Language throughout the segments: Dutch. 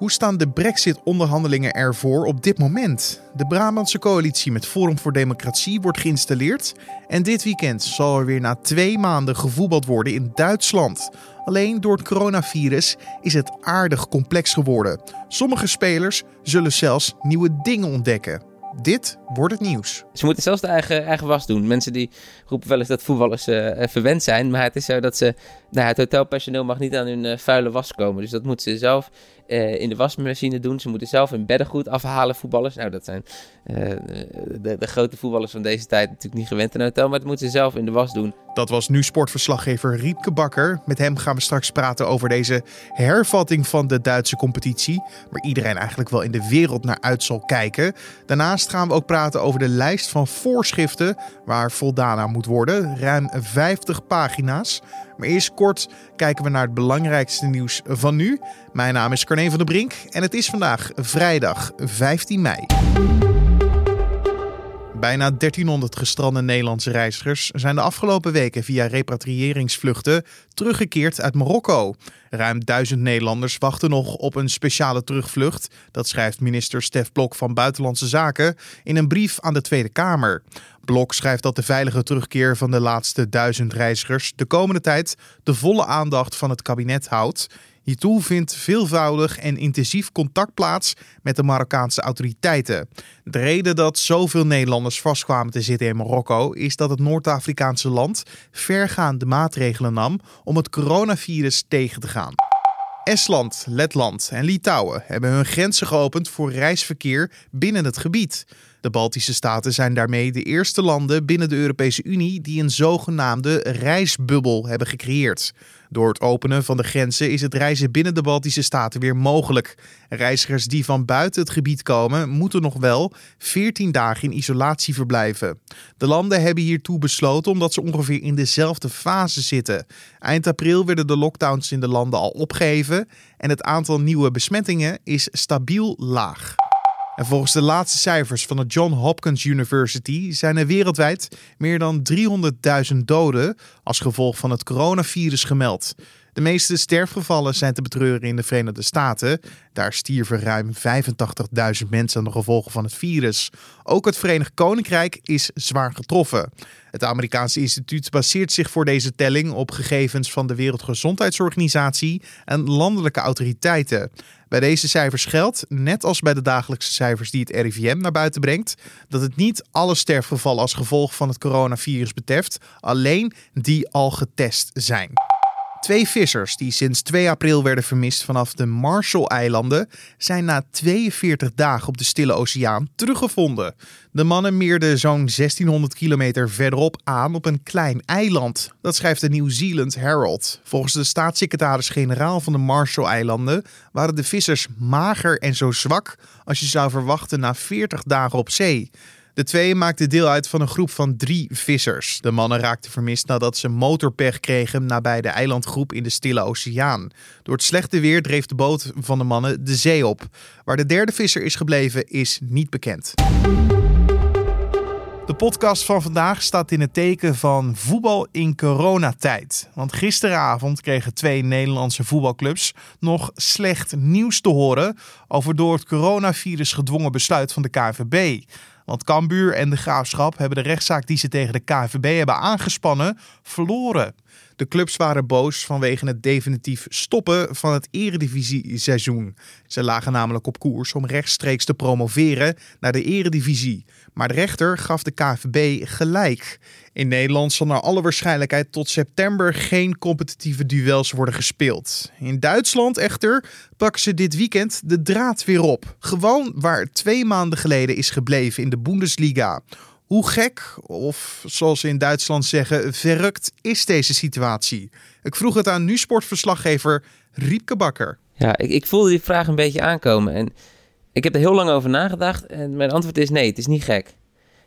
Hoe staan de Brexit-onderhandelingen ervoor op dit moment? De Brabantse coalitie met Forum voor Democratie wordt geïnstalleerd. En dit weekend zal er weer na twee maanden gevoetbald worden in Duitsland. Alleen door het coronavirus is het aardig complex geworden. Sommige spelers zullen zelfs nieuwe dingen ontdekken. Dit wordt het nieuws. Ze moeten zelfs de eigen, eigen was doen. Mensen die roepen wel eens dat voetballers uh, verwend zijn. Maar het is zo dat ze. Nou, het hotelpersoneel mag niet aan hun uh, vuile was komen. Dus dat moeten ze zelf uh, in de wasmachine doen. Ze moeten zelf hun beddengoed afhalen, voetballers. Nou, dat zijn de, de, grote voetballers van deze tijd natuurlijk niet gewend in een hotel. Maar dat moeten ze zelf in de was doen. Dat was nu sportverslaggever Riepke Bakker. Met hem gaan we straks praten over deze hervatting van de Duitse competitie. Waar iedereen eigenlijk wel in de wereld naar uit zal kijken. Daarnaast gaan we ook praten over de lijst van voorschriften waar voldaan aan moet worden. Ruim 50 pagina's. Maar eerst kort kijken we naar het belangrijkste nieuws van nu. Mijn naam is van der Brink en het is vandaag vrijdag 15 mei. Bijna 1300 gestrande Nederlandse reizigers zijn de afgelopen weken via repatriëringsvluchten teruggekeerd uit Marokko. Ruim duizend Nederlanders wachten nog op een speciale terugvlucht. Dat schrijft minister Stef Blok van Buitenlandse Zaken in een brief aan de Tweede Kamer. Blok schrijft dat de veilige terugkeer van de laatste duizend reizigers de komende tijd de volle aandacht van het kabinet houdt. Hiertoe vindt veelvoudig en intensief contact plaats met de Marokkaanse autoriteiten. De reden dat zoveel Nederlanders vastkwamen te zitten in Marokko is dat het Noord-Afrikaanse land vergaande maatregelen nam om het coronavirus tegen te gaan. Estland, Letland en Litouwen hebben hun grenzen geopend voor reisverkeer binnen het gebied. De Baltische staten zijn daarmee de eerste landen binnen de Europese Unie die een zogenaamde reisbubbel hebben gecreëerd. Door het openen van de grenzen is het reizen binnen de Baltische staten weer mogelijk. Reizigers die van buiten het gebied komen, moeten nog wel 14 dagen in isolatie verblijven. De landen hebben hiertoe besloten omdat ze ongeveer in dezelfde fase zitten. Eind april werden de lockdowns in de landen al opgeheven en het aantal nieuwe besmettingen is stabiel laag. En volgens de laatste cijfers van de John Hopkins University zijn er wereldwijd meer dan 300.000 doden als gevolg van het coronavirus gemeld. De meeste sterfgevallen zijn te betreuren in de Verenigde Staten. Daar stierven ruim 85.000 mensen aan de gevolgen van het virus. Ook het Verenigd Koninkrijk is zwaar getroffen. Het Amerikaanse instituut baseert zich voor deze telling op gegevens van de Wereldgezondheidsorganisatie en landelijke autoriteiten. Bij deze cijfers geldt, net als bij de dagelijkse cijfers die het RIVM naar buiten brengt, dat het niet alle sterfgevallen als gevolg van het coronavirus betreft, alleen die al getest zijn. Twee vissers die sinds 2 april werden vermist vanaf de Marshall-eilanden zijn na 42 dagen op de Stille Oceaan teruggevonden. De mannen meerden zo'n 1600 kilometer verderop aan op een klein eiland. Dat schrijft de New Zealand Herald. Volgens de staatssecretaris-generaal van de Marshall-eilanden waren de vissers mager en zo zwak als je zou verwachten na 40 dagen op zee. De twee maakten deel uit van een groep van drie vissers. De mannen raakten vermist nadat ze motorpech kregen nabij de eilandgroep in de Stille Oceaan. Door het slechte weer dreef de boot van de mannen de zee op. Waar de derde visser is gebleven is niet bekend. De podcast van vandaag staat in het teken van voetbal in coronatijd. Want gisteravond kregen twee Nederlandse voetbalclubs nog slecht nieuws te horen over door het coronavirus gedwongen besluit van de KNVB. Want Cambuur en de Graafschap hebben de rechtszaak die ze tegen de KVB hebben aangespannen verloren. De clubs waren boos vanwege het definitief stoppen van het eredivisie-seizoen. Ze lagen namelijk op koers om rechtstreeks te promoveren naar de eredivisie. Maar de rechter gaf de KVB gelijk. In Nederland zal naar alle waarschijnlijkheid tot september geen competitieve duels worden gespeeld. In Duitsland echter pakken ze dit weekend de draad weer op. Gewoon waar twee maanden geleden is gebleven in de Bundesliga. Hoe gek, of zoals ze in Duitsland zeggen, verrukt is deze situatie? Ik vroeg het aan nu-sportverslaggever Riepke Bakker. Ja, ik, ik voelde die vraag een beetje aankomen. En ik heb er heel lang over nagedacht. En mijn antwoord is nee, het is niet gek.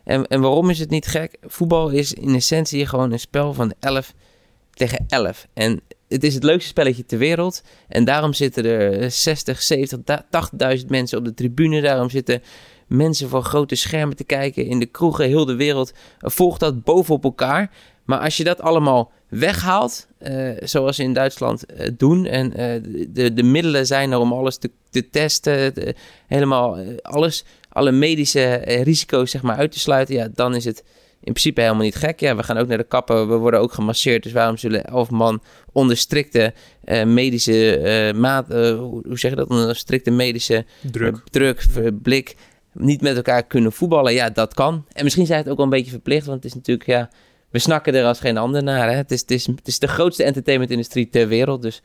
En, en waarom is het niet gek? Voetbal is in essentie gewoon een spel van 11 tegen 11. En het is het leukste spelletje ter wereld. En daarom zitten er 60, 70, 80.000 mensen op de tribune. Daarom zitten mensen voor grote schermen te kijken in de kroegen. Heel de wereld volgt dat bovenop elkaar. Maar als je dat allemaal weghaalt, zoals ze in Duitsland doen, en de, de middelen zijn er om alles te, te testen, helemaal alles, alle medische risico's zeg maar uit te sluiten, ja, dan is het in principe helemaal niet gek. Ja, we gaan ook naar de kappen, we worden ook gemasseerd. Dus waarom zullen elf man onder strikte medische maat, hoe zeg je dat? Onder strikte medische druk, druk blik niet met elkaar kunnen voetballen? Ja, dat kan. En misschien zijn het ook wel een beetje verplicht, want het is natuurlijk, ja, we snakken er als geen ander naar. Hè? Het, is, het, is, het is de grootste entertainmentindustrie ter wereld, dus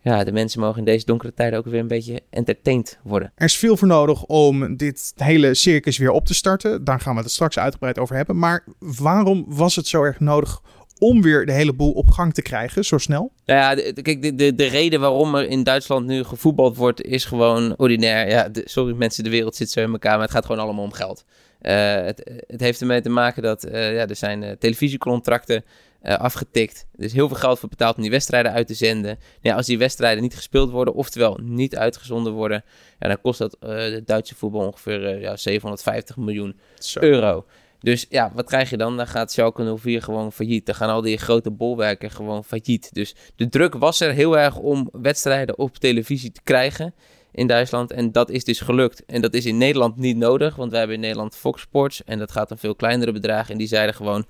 ja, de mensen mogen in deze donkere tijden ook weer een beetje entertained worden. Er is veel voor nodig om dit hele circus weer op te starten. Daar gaan we het straks uitgebreid over hebben. Maar waarom was het zo erg nodig om weer de hele boel op gang te krijgen, zo snel? Nou ja, kijk, de, de, de reden waarom er in Duitsland nu gevoetbald wordt, is gewoon ordinair. Ja, sorry mensen, de wereld zit zo in elkaar, maar het gaat gewoon allemaal om geld. Uh, het, het, heeft ermee te maken dat uh, ja, er zijn uh, televisiecontracten uh, afgetikt. Er is heel veel geld voor betaald om die wedstrijden uit te zenden. Ja, als die wedstrijden niet gespeeld worden, oftewel niet uitgezonden worden, ja, dan kost dat uh, de Duitse voetbal ongeveer uh, ja, 750 miljoen Zo. euro. Dus ja, wat krijg je dan? Dan gaat Schalke 04 gewoon failliet. Dan gaan al die grote bolwerken gewoon failliet. Dus de druk was er heel erg om wedstrijden op televisie te krijgen in Duitsland. En dat is dus gelukt. En dat is in Nederland niet nodig, want wij hebben in Nederland Fox Sports. En dat gaat om veel kleinere bedragen. En die zeiden gewoon,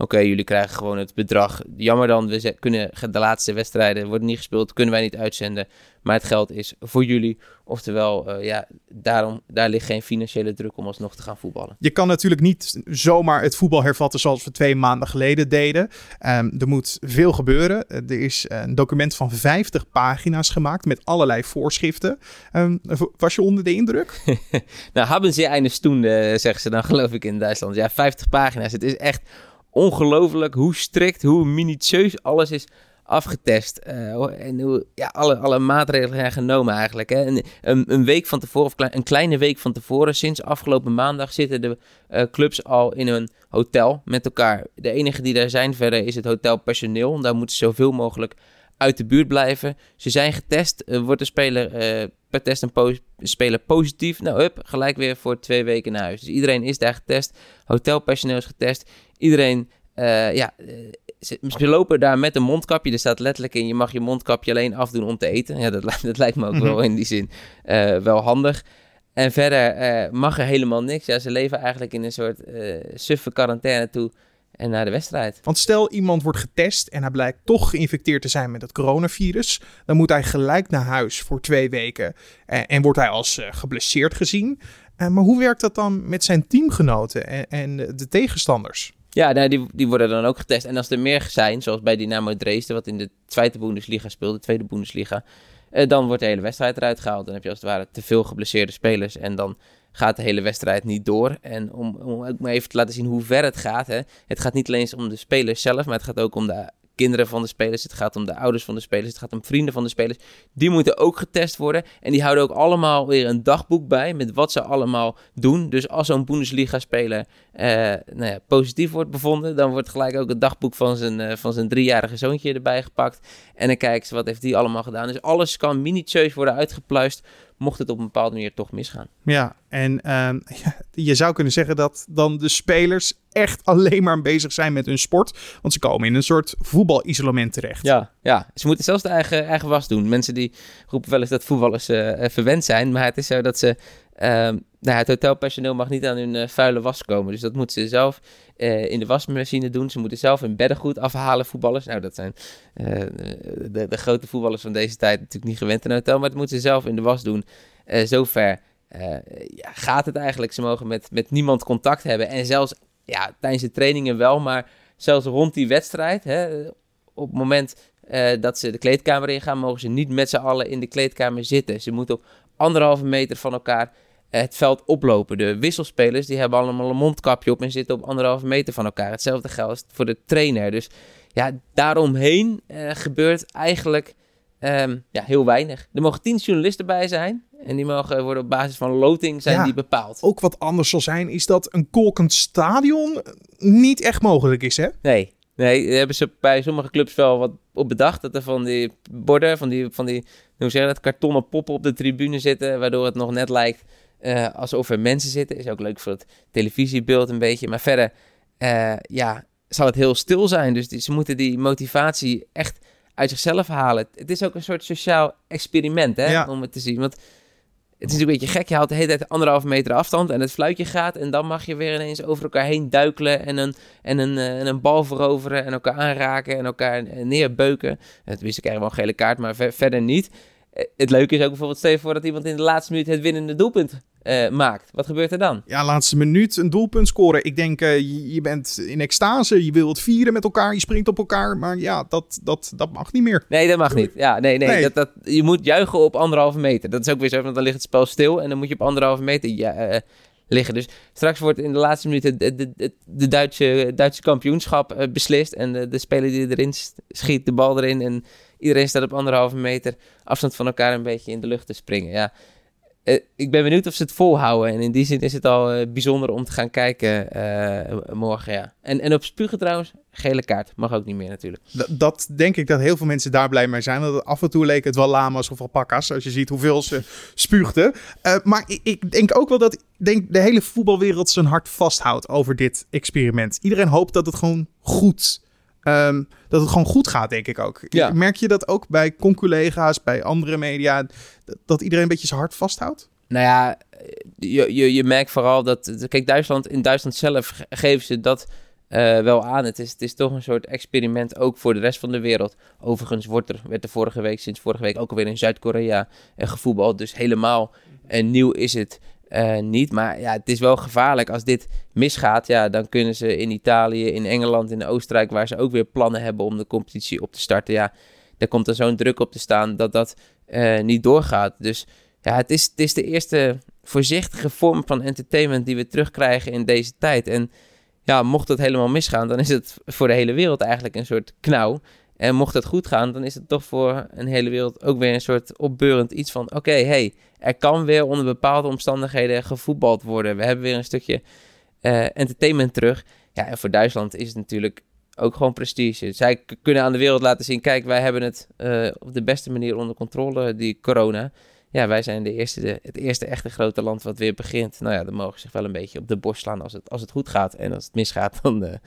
Oké, jullie krijgen gewoon het bedrag. Jammer dan, we kunnen de laatste wedstrijden worden niet gespeeld, kunnen wij niet uitzenden. Maar het geld is voor jullie. Oftewel, uh, ja, daarom, daar ligt geen financiële druk om alsnog te gaan voetballen. Je kan natuurlijk niet zomaar het voetbal hervatten zoals we twee maanden geleden deden. Um, er moet veel gebeuren. Er is een document van 50 pagina's gemaakt met allerlei voorschriften. Um, was je onder de indruk? nou, hebben ze einde stunde, zeggen ze dan geloof ik in Duitsland. Ja, 50 pagina's. Het is echt ongelooflijk hoe strikt, hoe minutieus alles is afgetest. Uh, en hoe ja, alle, alle maatregelen zijn genomen eigenlijk. Hè. En een, een, week van tevoren, of een kleine week van tevoren, sinds afgelopen maandag, zitten de uh, clubs al in een hotel met elkaar. De enige die daar zijn verder is het hotelpersoneel. Daar moeten zoveel mogelijk uit de buurt blijven. Ze zijn getest. Uh, wordt de speler per test een po speler positief? Nou, up, gelijk weer voor twee weken naar huis. Dus iedereen is daar getest. Hotelpersoneel is getest. Iedereen, uh, ja, eh, ze, ze, lopen daar met een mondkapje. Er staat letterlijk in, je mag je mondkapje alleen afdoen om te eten. Ja, dat, dat lijkt me ook wel mhm. in die zin uh, wel handig. En verder uh, mag er helemaal niks. Ja, ze leven eigenlijk in een soort suffe quarantaine toe en naar de wedstrijd. Want stel iemand wordt getest en hij blijkt toch geïnfecteerd te zijn met het coronavirus, dan moet hij gelijk naar huis voor twee weken en, en wordt hij als uh, geblesseerd gezien. Uh, maar hoe werkt dat dan met zijn teamgenoten en, en de tegenstanders? Ja, nou, die, die worden dan ook getest. En als er meer zijn, zoals bij Dynamo Dresden, wat in de tweede Bundesliga speelde, de tweede Bundesliga, uh, dan wordt de hele wedstrijd eruit gehaald. Dan heb je als het ware te veel geblesseerde spelers en dan gaat de hele wedstrijd niet door. En om, om even te laten zien hoe ver het gaat. Hè. Het gaat niet alleen om de spelers zelf, maar het gaat ook om de kinderen van de spelers. Het gaat om de ouders van de spelers. Het gaat om vrienden van de spelers. Die moeten ook getest worden. En die houden ook allemaal weer een dagboek bij met wat ze allemaal doen. Dus als zo'n Bundesliga-speler uh, nou ja, positief wordt bevonden, dan wordt gelijk ook het dagboek van zijn, uh, van zijn driejarige zoontje erbij gepakt. En dan kijken ze wat heeft die allemaal gedaan. Dus alles kan minutieus worden uitgepluist mocht het op een bepaalde manier toch misgaan. Ja, en uh, je zou kunnen zeggen dat dan de spelers echt alleen maar bezig zijn met hun sport. Want ze komen in een soort voetbalisolement terecht. Ja, ja. ze moeten zelfs de eigen, eigen was doen. Mensen die roepen wel eens dat voetballers uh, verwend zijn. Maar het is zo dat ze Ehm, nou, het hotelpersoneel mag niet aan hun uh, vuile was komen. Dus dat moeten ze zelf uh, in de wasmachine doen. Ze moeten zelf hun beddengoed afhalen, voetballers. Nou, dat zijn uh, de, de, grote voetballers van deze tijd natuurlijk niet gewend in een hotel. Maar dat moeten ze zelf in de was doen. zover ja, gaat het eigenlijk. Ze mogen met, met niemand contact hebben. En zelfs ja, tijdens de trainingen wel, maar zelfs rond die wedstrijd. Hè, op het moment dat ze de kleedkamer ingaan, mogen ze niet met z'n allen in de kleedkamer zitten. Ze moeten op anderhalve meter van elkaar het veld oplopen. De wisselspelers die hebben allemaal een mondkapje op en zitten op anderhalve meter van elkaar. Hetzelfde geldt voor de trainer. Dus ja, daaromheen uh, gebeurt eigenlijk um, ja, heel weinig. Er mogen tien journalisten bij zijn. En die mogen worden op basis van loting zijn die bepaald. Ook wat anders zal zijn is dat een kolkend stadion niet echt mogelijk is, hè? Nee, Nee, hebben ze bij sommige clubs wel wat op bedacht. Dat er van die borden, van die, van die hoe zeg je dat, kartonnen poppen op de tribune zitten. Waardoor het nog net lijkt uh, alsof er mensen zitten. Is ook leuk voor het televisiebeeld een beetje. Maar verder, uh, ja, zal het heel stil zijn. Dus die, ze moeten die motivatie echt uit zichzelf halen. Het is ook een soort sociaal experiment, hè, Ja. om het te zien. Want het is een beetje gek. Je houdt de hele tijd anderhalve meter afstand en het fluitje gaat. En dan mag je weer ineens over elkaar heen duikelen en een, en een, eh, en een bal veroveren en elkaar aanraken en elkaar eh, neerbeuken. Eh, Tenminste, krijgen we wel een gele kaart, maar ver- verder niet. Eh, Het leuke is ook bijvoorbeeld, stel je voor dat iemand in de laatste minuut het winnende doelpunt eh, maakt. Wat gebeurt er dan? Ja, laatste minuut een doelpunt scoren. Ik denk, eh, je, je bent in extase, je wilt vieren met elkaar, je springt op elkaar. Maar ja, dat, dat, dat mag niet meer. Nee, dat mag niet. Ja, nee, nee. Nee. Dat, dat, je moet juichen op anderhalve meter. Dat is ook weer zo, want dan ligt het spel stil en dan moet je op anderhalve meter ja, eh, liggen. Dus straks wordt in de laatste minuut het, het, het, het- de Duitse, Duitse kampioenschap beslist. En de, de speler die erin schiet, de bal erin. En iedereen staat op anderhalve meter afstand van elkaar een beetje in de lucht te springen. Ja. Eh, ik ben benieuwd of ze het volhouden. En in die zin is het al eh, bijzonder om te gaan kijken eh, morgen. Ja. En, en op spugen trouwens, gele kaart. Mag ook niet meer natuurlijk. Dat denk ik dat heel veel mensen daar blij mee zijn. Want af en toe leek het wel lama's of alpaca's. Als je ziet hoeveel ze spuugden. Maar ik, ik denk ook wel dat denk de hele voetbalwereld zijn hart vasthoudt over dit experiment. Iedereen hoopt dat het gewoon goed, ehm, dat het gewoon goed gaat, denk ik ook. Ja. Merk je dat ook bij conculega's, bij andere media, dat, iedereen een beetje zijn hart vasthoudt? Nou ja, je, je, je merkt vooral dat... Kijk, Duitsland, in Duitsland zelf ge- geven ze dat eh, wel aan. Het is, het is toch een soort experiment ook voor de rest van de wereld. Overigens wordt er, werd er vorige week, sinds vorige week ook alweer in Zuid-Korea eh, gevoetbald. Dus helemaal eh, nieuw is het eh, niet. Maar ja, het is wel gevaarlijk. Als dit misgaat, ja, dan kunnen ze in Italië, in Engeland, in Oostenrijk... waar ze ook weer plannen hebben om de competitie op te starten... ja, daar komt er zo'n druk op te staan dat dat eh, niet doorgaat. Dus ja, het is, het is de eerste voorzichtige vorm van entertainment die we terugkrijgen in deze tijd. En ja, mocht het helemaal misgaan, dan is het voor de hele wereld eigenlijk een soort knauw. En mocht het goed gaan, dan is het toch voor een hele wereld ook weer een soort opbeurend iets van... Oké, hey, er kan weer onder bepaalde omstandigheden gevoetbald worden. We hebben weer een stukje eh, entertainment terug. Ja, en voor Duitsland is het natuurlijk ook gewoon prestige. Zij kunnen aan de wereld laten zien... Kijk, wij hebben het eh, op de beste manier onder controle, die corona ja, wij zijn de eerste, de, het eerste echte grote land wat weer begint. Nou ja, dan mogen ze zich wel een beetje op de borst slaan als het, als het goed gaat. En als het misgaat, dan eh,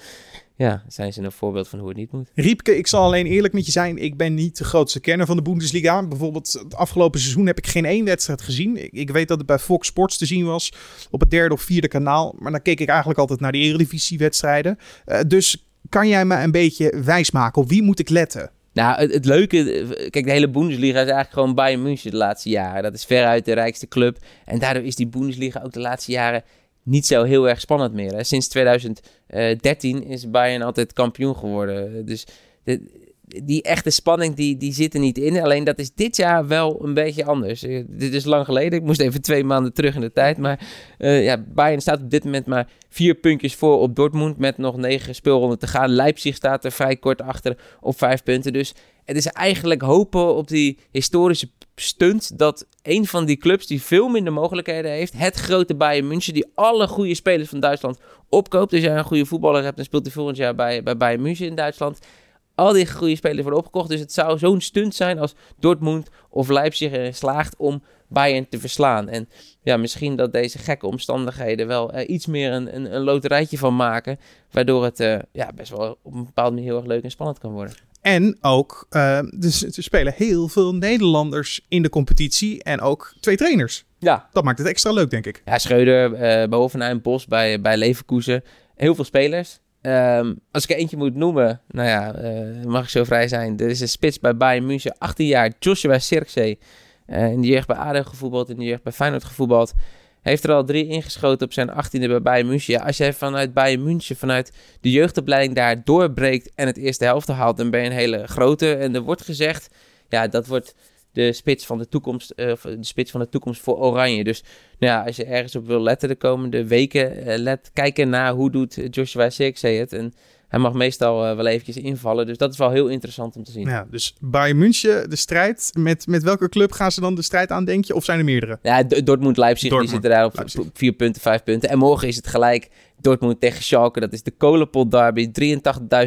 ja, zijn ze een voorbeeld van hoe het niet moet. Riepke, ik zal alleen eerlijk met je zijn. Ik ben niet de grootste kenner van de Bundesliga. Bijvoorbeeld het afgelopen seizoen heb ik geen één wedstrijd gezien. Ik, ik weet dat het bij Fox Sports te zien was. Op het derde of vierde kanaal. Maar dan keek ik eigenlijk altijd naar de Eredivisie-wedstrijden. Eh, dus kan jij me een beetje wijsmaken? Op wie moet ik letten? Nou, het, leuke, kijk, de hele Bundesliga is eigenlijk gewoon Bayern München de laatste jaren. Dat is veruit de rijkste club. En daardoor is die Bundesliga ook de laatste jaren niet zo heel erg spannend meer. Hè. Sinds 2013 is Bayern altijd kampioen geworden. Dus de, die echte spanning, die, die zit er niet in. Alleen dat is dit jaar wel een beetje anders. Eh, dit is lang geleden. Ik moest even twee maanden terug in de tijd. Maar eh, ja, Bayern staat op dit moment maar vier puntjes voor op Dortmund. Met nog negen speelronden te gaan. Leipzig staat er vrij kort achter op vijf punten. Dus het is eigenlijk hopen op die historische stunt dat een van die clubs die veel minder mogelijkheden heeft, het grote Bayern München, die alle goede spelers van Duitsland opkoopt. Dus jij een goede voetballer hebt, dan speelt hij volgend jaar bij, bij Bayern München in Duitsland. Al die goede spelers worden opgekocht. Dus het zou zo'n stunt zijn als Dortmund of Leipzig erin slaagt om Bayern te verslaan. En ja, misschien dat deze gekke omstandigheden wel eh, iets meer een, een, een loterijtje van maken. Waardoor het eh, ja, best wel op een bepaalde manier heel erg leuk en spannend kan worden. En ook, eh, dus er spelen heel veel Nederlanders in de competitie. En ook twee trainers. Ja, Dat maakt het extra leuk, denk ik. Ja, Schreuder, Hoffenheim, Bos, bij, bij Leverkusen. Heel veel spelers. Ehm, als ik er eentje moet noemen, nou ja, eh, mag ik zo vrij zijn. Er is een spits bij Bayern München, 18 jaar, Joshua Sirkzee. Eh, in de jeugd bij ADO gevoetbald, in de jeugd bij Feyenoord gevoetbald. Heeft er al drie ingeschoten op zijn 18e bij Bayern München. Als jij vanuit Bayern München, vanuit de jeugdopleiding daar doorbreekt en het eerste helft haalt, dan ben je een hele grote. En er wordt gezegd, ja, dat wordt de spits van de toekomst, eh, de spits van de toekomst voor Oranje. Dus ja, als je ergens op wil letten de komende weken, eh, let kijken naar hoe doet Joshua Zirkzee het. En hij mag meestal eh, wel eventjes invallen. Dus dat is wel heel interessant om te zien. Ja, Ja, dus Bayern München, de strijd. Met, met welke club gaan ze dan de strijd aan, denk je? Of zijn er meerdere? D- Dortmund, Leipzig, Dortmund, die zitten daar op, Leipzig. op vier punten, vijf punten. En morgen is het gelijk Dortmund tegen Schalke, dat is de Kolenpot derby.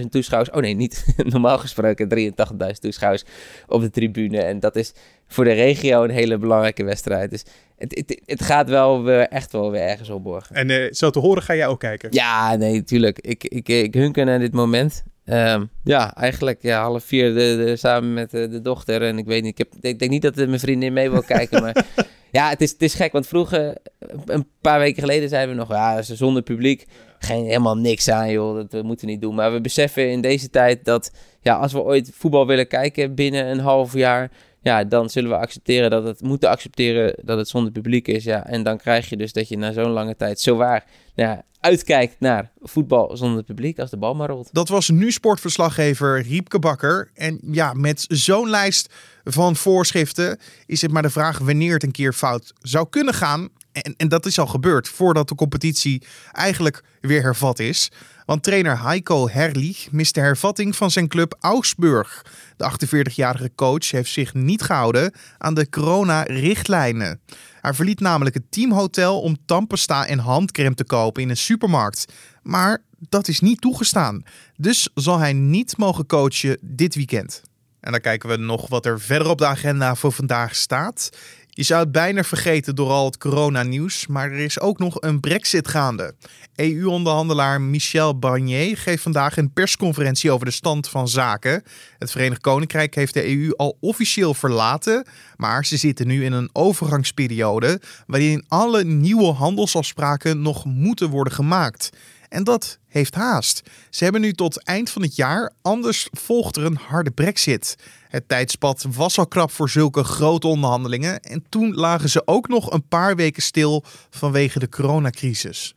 83.000 toeschouwers. Oh nee, niet normaal gesproken 83.000 toeschouwers op de tribune. En dat is voor de regio een hele belangrijke wedstrijd. Dus het, het, het gaat wel weer, echt wel weer ergens opborgen. En uh, zo te horen ga jij ook kijken? Ja, nee, tuurlijk. Ik, ik, ik hunker naar dit moment. Um, ja, eigenlijk ja, half vier de, de, samen met de, de, dochter. En ik weet niet, ik, heb, ik denk niet dat mijn vriendin mee wil kijken. maar ja, het is, het is gek. Want vroeger, een paar weken geleden, zeiden we nog... Ja, zonder publiek, geen, helemaal niks aan, joh. Dat we moeten niet doen. Maar we beseffen in deze tijd dat... Ja, als we ooit voetbal willen kijken binnen een half jaar ja, dan zullen we accepteren dat het moeten accepteren dat het zonder publiek is. Ja, en dan krijg je dus dat je na zo'n lange tijd zo waar ja, uitkijkt naar voetbal zonder publiek als de bal maar rolt. Dat was nu sportverslaggever Riepke Bakker. En ja, met zo'n lijst van voorschriften is het maar de vraag wanneer het een keer fout zou kunnen gaan. En, en dat is al gebeurd voordat de competitie eigenlijk weer hervat is. Want trainer Heiko Herlich mist de hervatting van zijn club Augsburg. De 48-jarige coach heeft zich niet gehouden aan de corona-richtlijnen. Hij verliet namelijk het teamhotel om tandpasta en handcrème te kopen in een supermarkt. Maar dat is niet toegestaan. Dus zal hij niet mogen coachen dit weekend. En dan kijken we nog wat er verder op de agenda voor vandaag staat. Je zou het bijna vergeten door al het coronanieuws, maar er is ook nog een brexit gaande. EU-onderhandelaar Michel Barnier geeft vandaag een persconferentie over de stand van zaken. Het Verenigd Koninkrijk heeft de EU al officieel verlaten, maar ze zitten nu in een overgangsperiode waarin alle nieuwe handelsafspraken nog moeten worden gemaakt. En dat heeft haast. Ze hebben nu tot eind van het jaar, anders volgt er een harde brexit. Het tijdspad was al krap voor zulke grote onderhandelingen en toen lagen ze ook nog een paar weken stil vanwege de coronacrisis.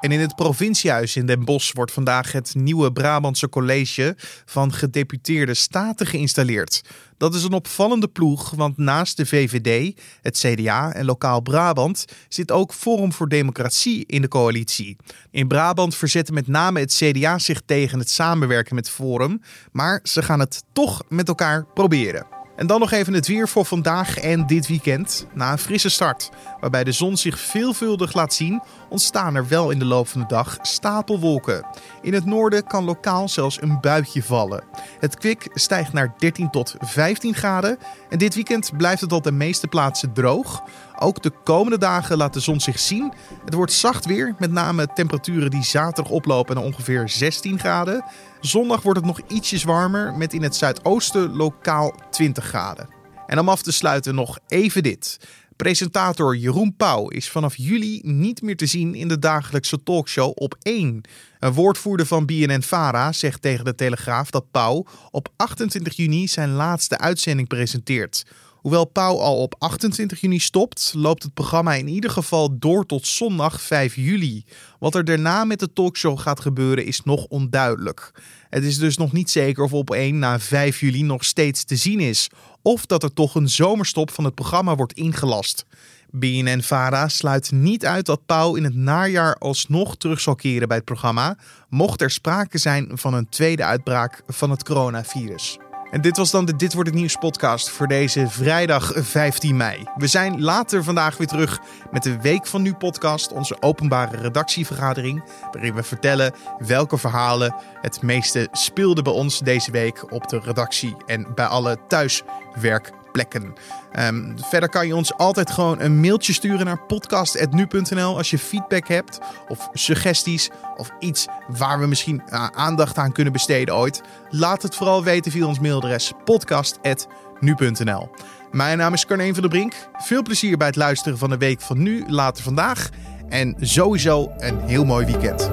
En in het provinciehuis in Den Bosch wordt vandaag het nieuwe Brabantse College van Gedeputeerde Staten geïnstalleerd. Dat is een opvallende ploeg, want naast de VVD, het CDA en Lokaal Brabant zit ook Forum voor Democratie in de coalitie. In Brabant verzetten met name het CDA zich tegen het samenwerken met Forum, maar ze gaan het toch met elkaar proberen. En dan nog even het weer voor vandaag en dit weekend. Na een frisse start, waarbij de zon zich veelvuldig laat zien, ontstaan er wel in de loop van de dag stapelwolken. In het noorden kan lokaal zelfs een buitje vallen. Het kwik stijgt naar 13 tot 15 graden en dit weekend blijft het op de meeste plaatsen droog. Ook de komende dagen laat de zon zich zien. Het wordt zacht weer, met name temperaturen die zaterdag oplopen naar ongeveer 16 graden. Zondag wordt het nog ietsjes warmer, met in het zuidoosten lokaal 20 graden. En om af te sluiten nog even dit. Presentator Jeroen Pauw is vanaf juli niet meer te zien in de dagelijkse talkshow op 1. Een woordvoerder van BNN-Vara zegt tegen de Telegraaf dat Pauw op 28 juni zijn laatste uitzending presenteert. Hoewel Pauw al op 28 juni stopt, loopt het programma in ieder geval door tot zondag 5 juli. Wat er daarna met de talkshow gaat gebeuren is nog onduidelijk. Het is dus nog niet zeker of op 1 na 5 juli nog steeds te zien is, of dat er toch een zomerstop van het programma wordt ingelast. BNN-Vara sluit niet uit dat Pauw in het najaar alsnog terug zal keren bij het programma, mocht er sprake zijn van een tweede uitbraak van het coronavirus. En dit was dan de Dit Wordt Het Nieuws podcast voor deze vrijdag 15 mei. We zijn later vandaag weer terug met de Week van Nu podcast, onze openbare redactievergadering, waarin we vertellen welke verhalen het meeste speelden bij ons deze week op de redactie en bij alle thuiswerk plekken. Um, verder kan je ons altijd gewoon een mailtje sturen naar podcast.nu.nl als je feedback hebt of suggesties of iets waar we misschien uh, aandacht aan kunnen besteden ooit. Laat het vooral weten via ons mailadres podcast.nu.nl. Mijn naam is Carne van der Brink. Veel plezier bij het luisteren van de week van nu, later vandaag. En sowieso een heel mooi weekend.